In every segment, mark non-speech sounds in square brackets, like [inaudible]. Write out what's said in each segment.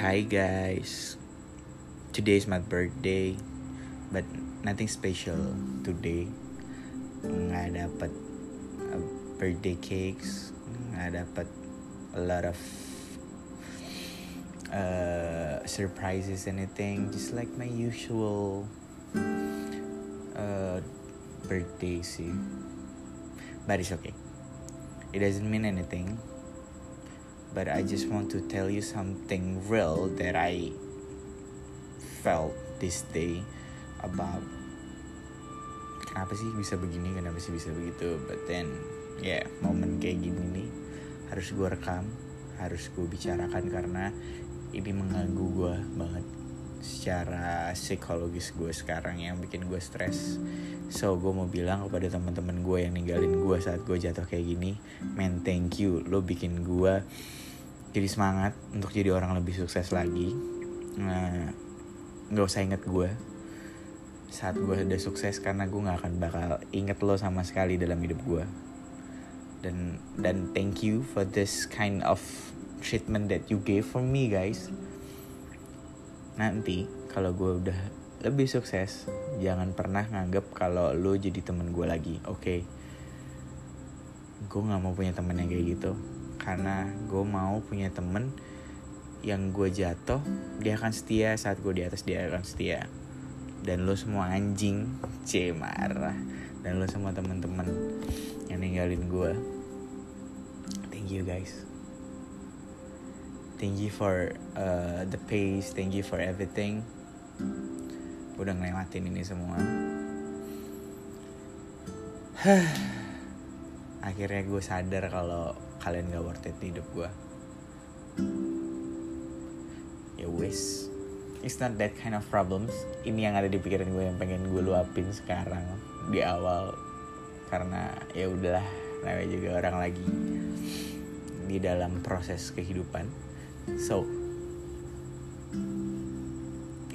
Hi guys. Today is my birthday, but nothing special today. Nggak dapat uh, birthday cakes, nggak dapat a lot of uh, surprises, anything. Just like my usual uh, birthday sih. But it's okay. It doesn't mean anything. But I just want to tell you something real that I felt this day about kenapa sih bisa begini, kenapa sih bisa begitu. But then, ya yeah, momen kayak gini nih harus gue rekam, harus gue bicarakan karena ini mengganggu gue banget secara psikologis gue sekarang yang bikin gue stres. So gue mau bilang kepada teman-teman gue yang ninggalin gue saat gue jatuh kayak gini, man thank you, lo bikin gue jadi semangat untuk jadi orang lebih sukses lagi. Nah, nggak usah inget gue saat gue udah sukses karena gue nggak akan bakal inget lo sama sekali dalam hidup gue. Dan dan thank you for this kind of treatment that you gave for me guys. Nanti kalau gue udah lebih sukses, jangan pernah nganggap kalau lo jadi temen gue lagi, oke? Okay? Gue nggak mau punya temen yang kayak gitu karena gue mau punya temen yang gue jatuh dia akan setia saat gue di atas dia akan setia. Dan lo semua anjing c marah. Dan lo semua teman-teman yang ninggalin gue. Thank you guys. Thank you for uh, the pace. Thank you for everything. Udah ngelewatin ini semua. [sighs] Akhirnya gue sadar kalau kalian gak worth it di hidup gue ya wis it's not that kind of problems. Ini yang ada di pikiran gue yang pengen gue luapin sekarang di awal. Karena ya udahlah namanya juga orang lagi di dalam proses kehidupan. So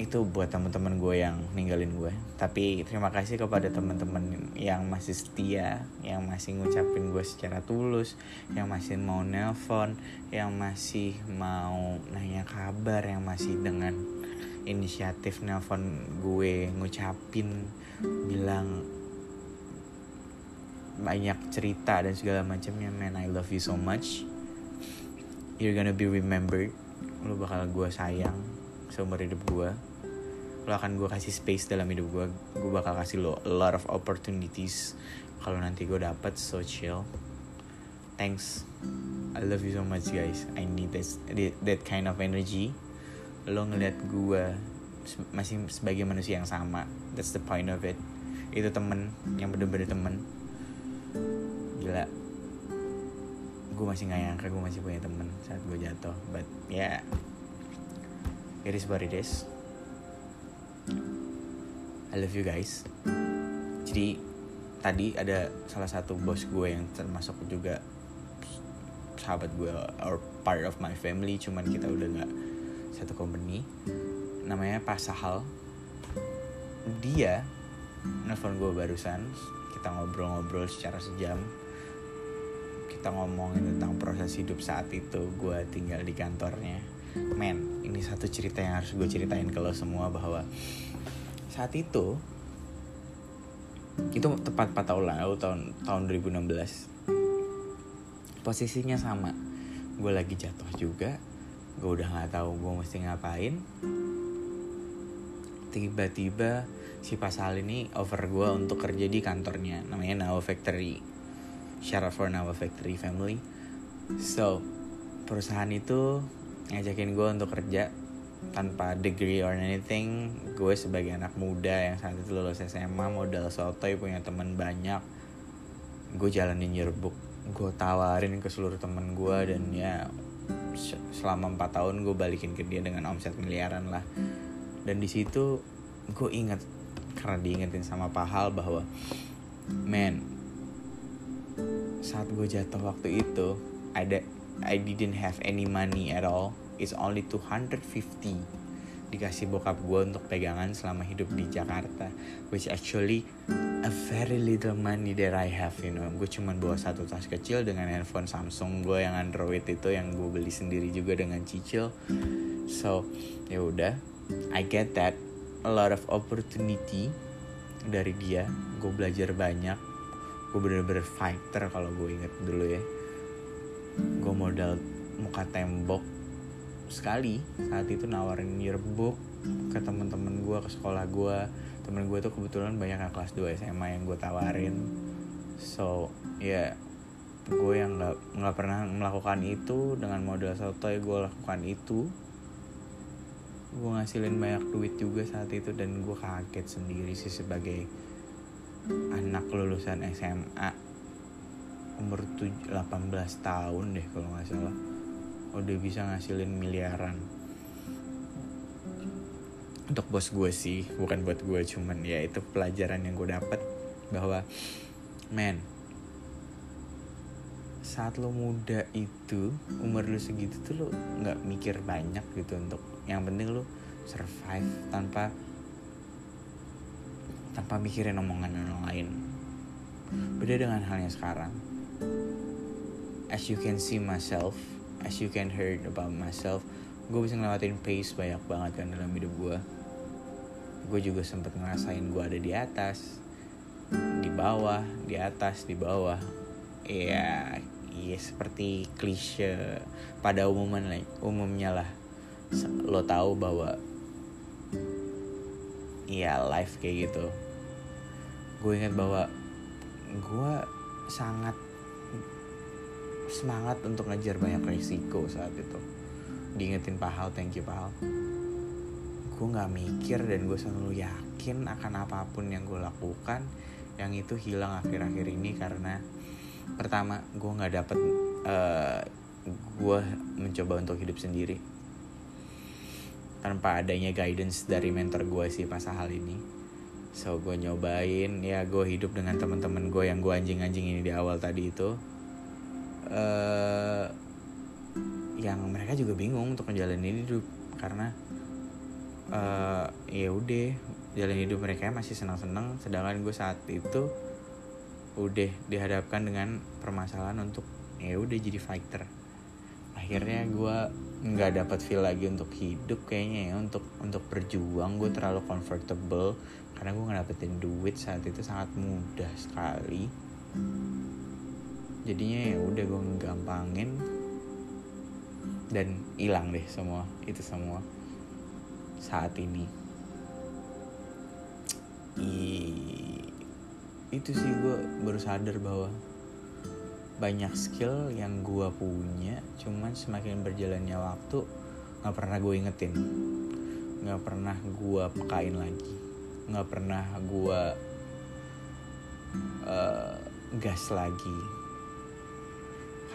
itu buat teman-teman gue yang ninggalin gue. Tapi terima kasih kepada teman-teman yang masih setia yang masih ngucapin gue secara tulus yang masih mau nelpon yang masih mau nanya kabar yang masih dengan inisiatif nelpon gue ngucapin bilang banyak cerita dan segala macamnya man I love you so much. You're gonna be remembered. Lo bakal gue sayang seumur hidup gue lo akan gue kasih space dalam hidup gue gue bakal kasih lo a lot of opportunities kalau nanti gue dapet so chill. Thanks. I love you so much guys. I need that that kind of energy. Lo ngeliat gue masih sebagai manusia yang sama. That's the point of it. Itu temen yang bener-bener temen. Gila. Gue masih nggak nyangka gue masih punya temen saat gue jatuh but yeah, it is what it is I love you guys. Jadi tadi ada salah satu bos gue yang termasuk juga sahabat gue or part of my family cuman kita udah nggak satu company. Namanya Pak Sahal. Dia nelfon gue barusan kita ngobrol-ngobrol secara sejam. Kita ngomongin tentang proses hidup saat itu gue tinggal di kantornya. Men ini satu cerita yang harus gue ceritain ke lo semua bahwa saat itu itu tepat 4 tahun lalu tahun tahun 2016 posisinya sama. Gue lagi jatuh juga. Gue udah nggak tahu gue mesti ngapain. Tiba-tiba si Pasal ini over gue untuk kerja di kantornya. Namanya Nawa Factory. Shout out for Nawa Factory family. So perusahaan itu ngajakin gue untuk kerja tanpa degree or anything gue sebagai anak muda yang saat itu lulus SMA modal sotoy punya teman banyak gue jalanin yearbook. Gue tawarin ke seluruh temen gue dan ya selama 4 tahun gue balikin ke dia dengan omset miliaran lah. Dan di situ gue inget karena diingetin sama Pahal bahwa man saat gue jatuh waktu itu ada I didn't have any money at all it's only 250 dikasih bokap gue untuk pegangan selama hidup di Jakarta which actually a very little money that I have you know. Gue cuma bawa satu tas kecil dengan handphone Samsung gue yang Android itu yang gue beli sendiri juga dengan cicil. So ya udah I get that. A lot of opportunity dari dia. Gue belajar banyak. Gue bener-bener fighter kalau gue inget dulu ya. Gue modal muka tembok sekali saat itu nawarin yearbook ke teman-teman gue ke sekolah gue temen gue tuh kebetulan banyak yang kelas 2 SMA yang gue tawarin. So ya yeah, gue yang nggak nggak pernah melakukan itu dengan modal sotoy gue lakukan itu. Gue ngasilin banyak duit juga saat itu dan gue kaget sendiri sih sebagai anak lulusan SMA umur 18 tahun deh kalau nggak salah udah bisa ngasilin miliaran. Untuk bos gue sih bukan buat gue cuman ya itu pelajaran yang gue dapet bahwa men saat lo muda itu umur lo segitu tuh lo nggak mikir banyak gitu untuk yang penting lo survive tanpa tanpa mikirin omongan orang lain. Beda dengan halnya sekarang. As you can see myself as you can heard about myself gue bisa ngelewatin pace banyak banget kan dalam hidup gue gue juga sempet ngerasain gue ada di atas di bawah di atas di bawah. Ya iya seperti klise pada umumnya lah umumnya lah. Lo tahu bahwa ya life kayak gitu. Gue ingat bahwa gue sangat semangat untuk ngejar banyak resiko saat itu. Diingetin pahal thank you pahal gue nggak mikir dan gue selalu yakin akan apa pun yang gue lakukan yang itu hilang akhir-akhir ini karena pertama gue nggak dapet uh, gue mencoba untuk hidup sendiri. Tanpa adanya guidance dari mentor gue sih pas hal ini. So gue nyobain ya gue hidup dengan teman-teman gue yang gue anjing-anjing ini di awal tadi itu uh, yang mereka juga bingung untuk menjalani hidup karena uh, ya udah jalan hidup mereka masih senang-senang. Sedangkan gue saat itu udah dihadapkan dengan permasalahan untuk ya udah jadi fighter. Akhirnya gue nggak dapat feel lagi untuk hidup kayaknya ya untuk untuk berjuang. Gue terlalu comfortable karena gue nggak dapetin duit saat itu sangat mudah sekali jadinya ya udah gue gampangin dan hilang deh semua itu semua. Saat ini. I, itu sih gue baru sadar bahwa banyak skill yang gue punya cuman semakin berjalannya waktu nggak pernah gue ingetin. Nggak pernah gue pekain lagi. Nggak pernah gue uh, gas lagi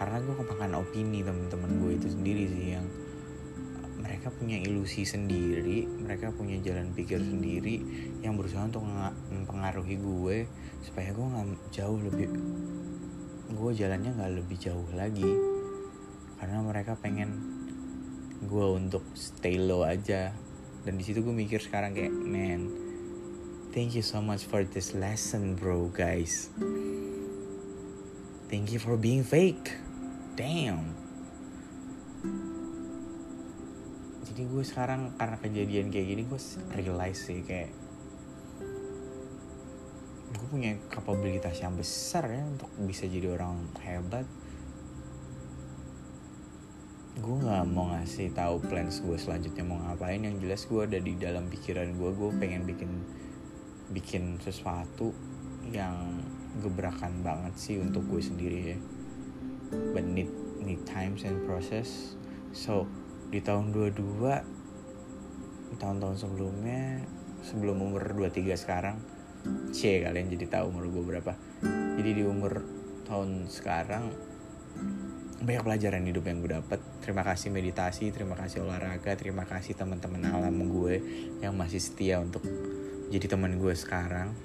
karena gue kemakan opini teman-teman gue itu sendiri sih yang mereka punya ilusi sendiri mereka punya jalan pikir sendiri yang berusaha untuk mempengaruhi gue supaya gue nggak jauh lebih gue jalannya nggak lebih jauh lagi. Karena mereka pengen gue untuk stay low aja. Dan di situ gue mikir sekarang kayak man thank you so much for this lesson bro guys. Thank you for being fake damn. Jadi gue sekarang karena kejadian kayak gini gue realize sih kayak gue punya kapabilitas yang besar ya untuk bisa jadi orang hebat. Gue nggak mau ngasih tahu plans gue selanjutnya mau ngapain. Yang jelas gue ada di dalam pikiran gue gue pengen bikin bikin sesuatu yang gebrakan banget sih untuk gue sendiri ya but need need times and process. So di tahun 22 tahun-tahun sebelumnya sebelum umur 23 sekarang C kalian jadi tahu umur gue berapa. Jadi di umur tahun sekarang banyak pelajaran hidup yang gue dapet. Terima kasih meditasi terima kasih olahraga terima kasih teman-teman alam gue yang masih setia untuk jadi teman gue sekarang.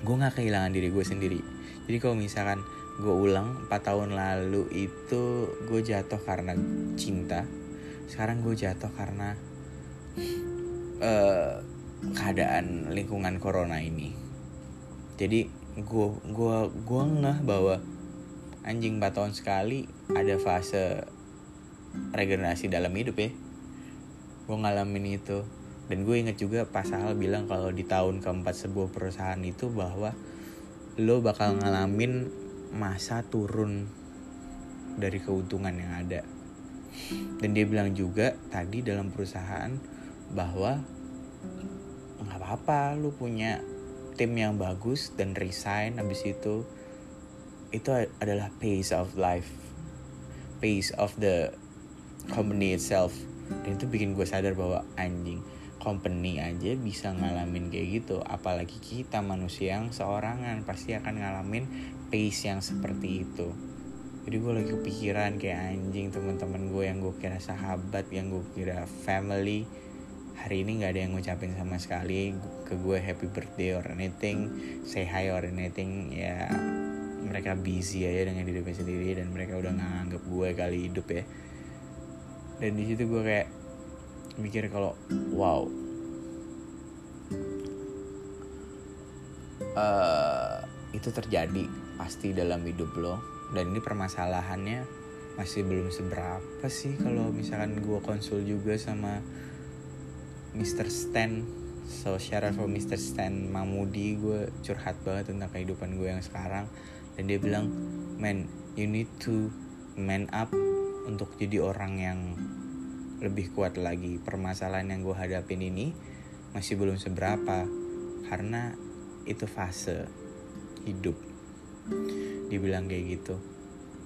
Gue nggak kehilangan diri gue sendiri. Jadi kalau misalkan gue ulang 4 tahun lalu itu gue jatuh karena cinta. Sekarang gue jatuh karena uh, keadaan lingkungan corona ini. Jadi gue gua gua ngeh bahwa anjing 4 tahun sekali ada fase regenerasi dalam hidup ya. Gue ngalamin itu. Dan gue inget juga pas Al bilang kalau di tahun keempat sebuah perusahaan itu bahwa lo bakal ngalamin masa turun dari keuntungan yang ada. Dan dia bilang juga tadi dalam perusahaan bahwa nggak apa-apa lu punya tim yang bagus dan resign habis itu itu adalah pace of life pace of the company itself. Dan itu bikin gue sadar bahwa anjing company aja bisa ngalamin kayak gitu. Apalagi kita manusia yang seorangan pasti akan ngalamin pace yang seperti itu. Jadi gue lagi kepikiran kayak anjing teman-teman gue yang gue kira sahabat yang gue kira family hari ini nggak ada yang ngucapin sama sekali ke gue happy birthday or anything say hi or anything ya mereka busy aja dengan hidupnya sendiri dan mereka udah nganggap gue kali hidup ya. Dan di situ gue kayak mikir kalau wow. Uh, itu terjadi pasti dalam hidup lo dan ini permasalahannya masih belum seberapa sih kalau misalkan gue konsul juga sama Mr. Stan so out for Mr. Stan Mamudi gue curhat banget tentang kehidupan gue yang sekarang dan dia bilang man you need to man up untuk jadi orang yang lebih kuat lagi permasalahan yang gue hadapin ini masih belum seberapa karena itu fase hidup dibilang kayak gitu.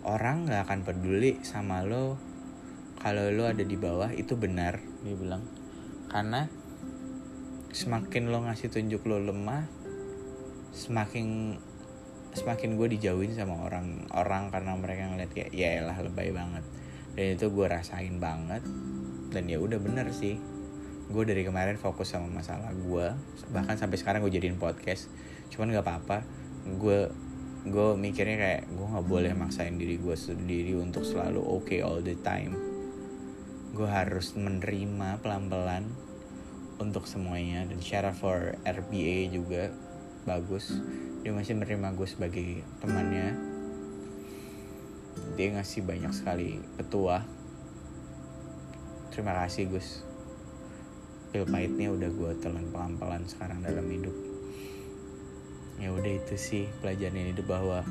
Orang nggak akan peduli sama lo. Kalau lo ada di bawah itu benar dia bilang karena semakin lo ngasih tunjuk lo lemah semakin semakin gue dijauhin sama orang orang karena mereka ngeliat kayak ya lah lebay banget. Dan itu gue rasain banget. Dan ya udah bener sih. Gue dari kemarin fokus sama masalah gue bahkan sampai sekarang gue jadiin podcast. Cuman nggak apa-apa. Gue gue mikirnya kayak gue nggak boleh maksain diri gue sendiri untuk selalu oke okay all the time. Gue harus menerima pelan-pelan untuk semuanya. Dan share for RBA juga bagus. Dia masih menerima gue sebagai temannya. Dia ngasih banyak sekali petua. Terima kasih Gus. Pil pahitnya udah gue telan pelan-pelan sekarang dalam hidup ya udah itu sih pelajaran hidup bahwa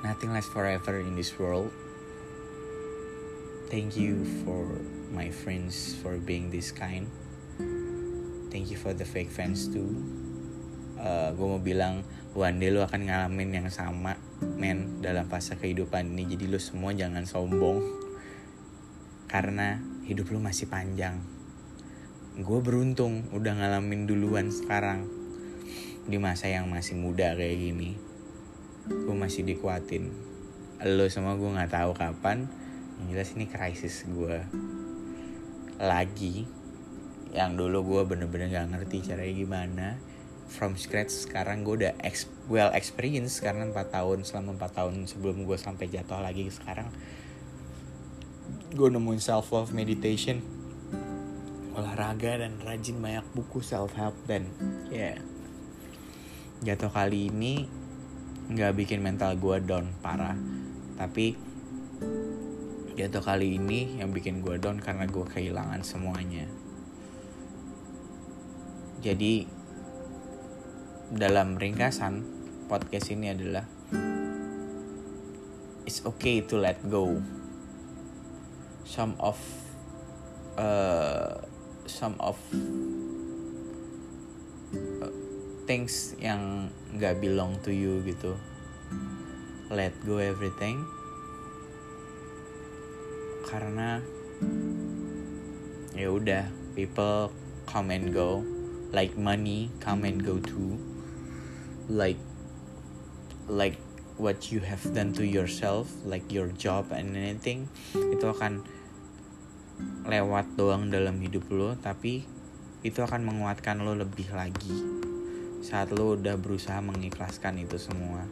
nothing lasts forever in this world. Thank you for my friends for being this kind. Thank you for the fake fans too. Uh, gue mau bilang one day lu akan ngalamin yang sama men dalam fase kehidupan ini. Jadi lu semua jangan sombong. Karena hidup lu masih panjang. Gue beruntung udah ngalamin duluan sekarang di masa yang masih muda kayak gini gue masih dikuatin. Lo semua gue nggak tahu kapan yang jelas ini krisis gue lagi yang dulu gue bener-bener gak ngerti caranya gimana from scratch sekarang gue udah ex well experience karena 4 tahun selama 4 tahun sebelum gue sampai jatuh lagi sekarang gue nemuin self love meditation olahraga dan rajin banyak buku self help dan ya. yeah, jatuh kali ini nggak bikin mental gue down parah. Tapi jatuh kali ini yang bikin gue down karena gue kehilangan semuanya. Jadi dalam ringkasan podcast ini adalah it's okay to let go. Some of uh, some of things yang nggak belong to you gitu. Let go everything. Karena ya udah people come and go. Like money come and go too. Like like what you have done to yourself like your job and anything itu akan lewat doang dalam hidup lo tapi itu akan menguatkan lo lebih lagi saat lo udah berusaha mengikhlaskan itu semua.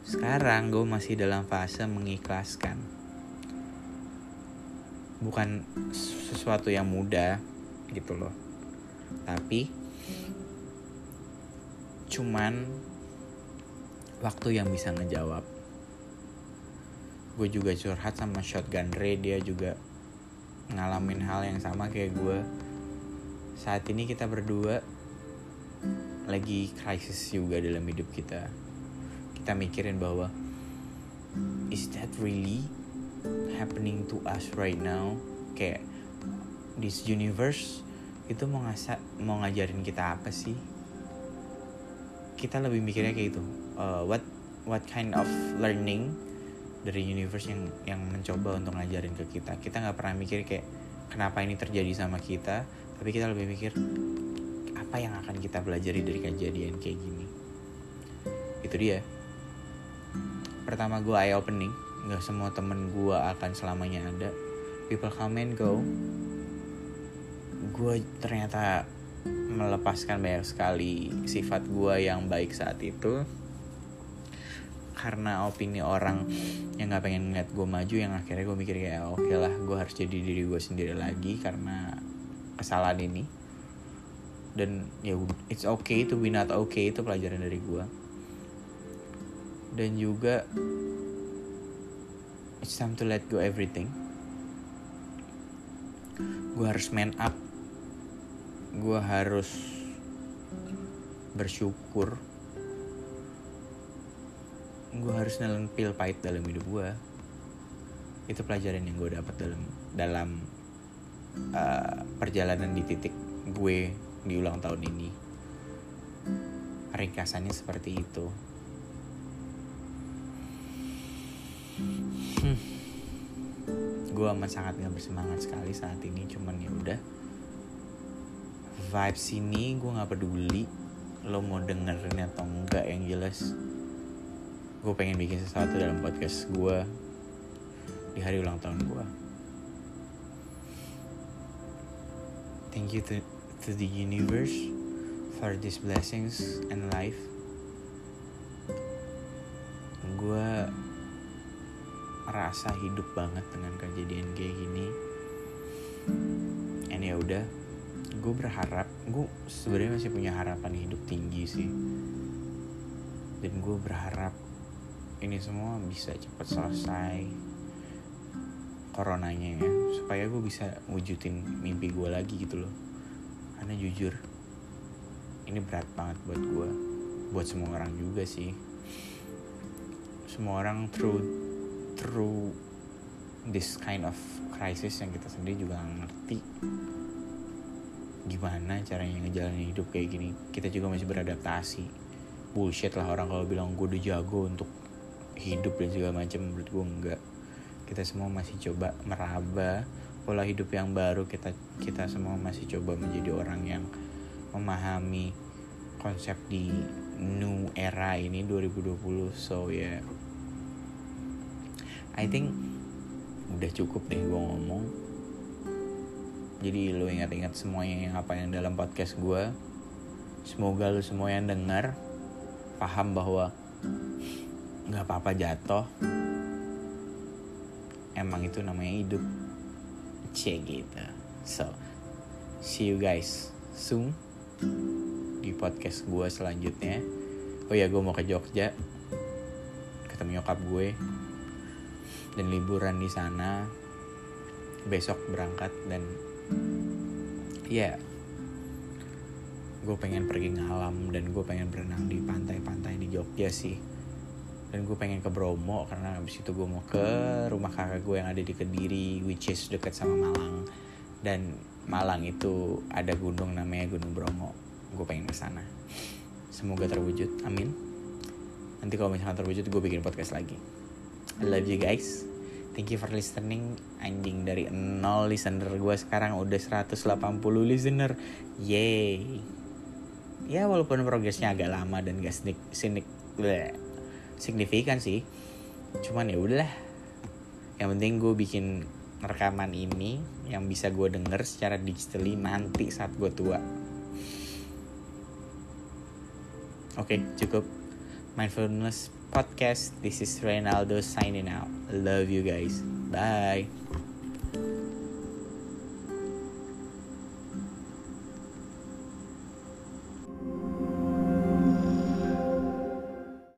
Sekarang gue masih dalam fase mengikhlaskan. Bukan sesuatu yang mudah gitu loh. Tapi cuman waktu yang bisa ngejawab. Gue juga curhat sama shotgun Ray dia juga ngalamin hal yang sama kayak gue. Saat ini kita berdua lagi krisis juga dalam hidup kita. Kita mikirin bahwa is that really happening to us right now? Kayak this universe itu mau ngasa mau ngajarin kita apa sih? Kita lebih mikirnya kayak itu uh, what what kind of learning dari universe yang yang mencoba untuk ngajarin ke kita? Kita nggak pernah mikir kayak kenapa ini terjadi sama kita? Tapi kita lebih mikir apa yang akan kita pelajari dari kejadian kayak gini? Itu dia. Pertama gue eye opening. Nggak semua temen gue akan selamanya ada. People come and go. Gue ternyata melepaskan banyak sekali sifat gue yang baik saat itu. Karena opini orang yang nggak pengen ngeliat gue maju yang akhirnya gue mikir kayak oke okay lah gue harus jadi diri gue sendiri lagi karena kesalahan ini dan ya it's okay to be not okay itu pelajaran dari gue dan juga it's time to let go everything. Gue harus man up. Gue harus bersyukur. Gue harus nelen pil pahit dalam hidup gue itu pelajaran yang gue dapat dalam dalam uh, perjalanan di titik gue di ulang tahun ini. Ringkasannya seperti itu. Hmm. gue amat sangat gak bersemangat sekali saat ini cuman ya udah. Vibes ini gue nggak peduli lo mau dengerin atau enggak yang jelas. Gue pengen bikin sesuatu dalam podcast gue di hari ulang tahun gue thank you to, to the universe for these blessings and life. Gue rasa hidup banget dengan kejadian kayak gini. And ya udah gue berharap gue sebenarnya masih punya harapan hidup tinggi sih. Dan gue berharap ini semua bisa cepat selesai coronanya ya supaya gue bisa wujudin mimpi gue lagi gitu loh karena jujur ini berat banget buat gue buat semua orang juga sih. Semua orang through through this kind of crisis yang kita sendiri juga ngerti. Gimana caranya ngejalanin hidup kayak gini. Kita juga masih beradaptasi. Bullshit lah orang kalau bilang gue udah jago untuk hidup dan segala macam menurut gue enggak. Kita semua masih coba meraba pola hidup yang baru kita kita semua masih coba menjadi orang yang memahami konsep di new era ini 2020 so ya yeah. I think udah cukup deh gue ngomong. Jadi lo ingat-ingat semuanya yang apa yang dalam podcast gue semoga lo semua yang dengar paham bahwa nggak apa-apa jatuh. Emang itu namanya hidup c gitu so see you guys soon di podcast gue selanjutnya. Oh ya gue mau ke Jogja. Ketemu nyokap gue. Dan liburan di sana. Besok berangkat dan ya yeah, gue pengen pergi ngalam dan gue pengen berenang di pantai-pantai di Jogja sih dan gue pengen ke Bromo karena abis itu gue mau ke rumah kakak gue yang ada di Kediri which is dekat sama Malang. Dan Malang itu ada gunung namanya Gunung Bromo. Gue pengen ke sana. Semoga terwujud. Amin. Nanti kalau misalkan terwujud gue bikin podcast lagi. I love you guys. Thank you for listening. Anjing dari 0 listener gue sekarang udah 180 listener. Yay. Ya walaupun progresnya agak lama dan gak sinik sinik bleh signifikan sih. Cuman ya udahlah. Yang penting gue bikin rekaman ini yang bisa gue denger secara digitally nanti saat gue tua. Oke okay, cukup. Mindfulness podcast. This is Reynaldo signing out. Love you guys. Bye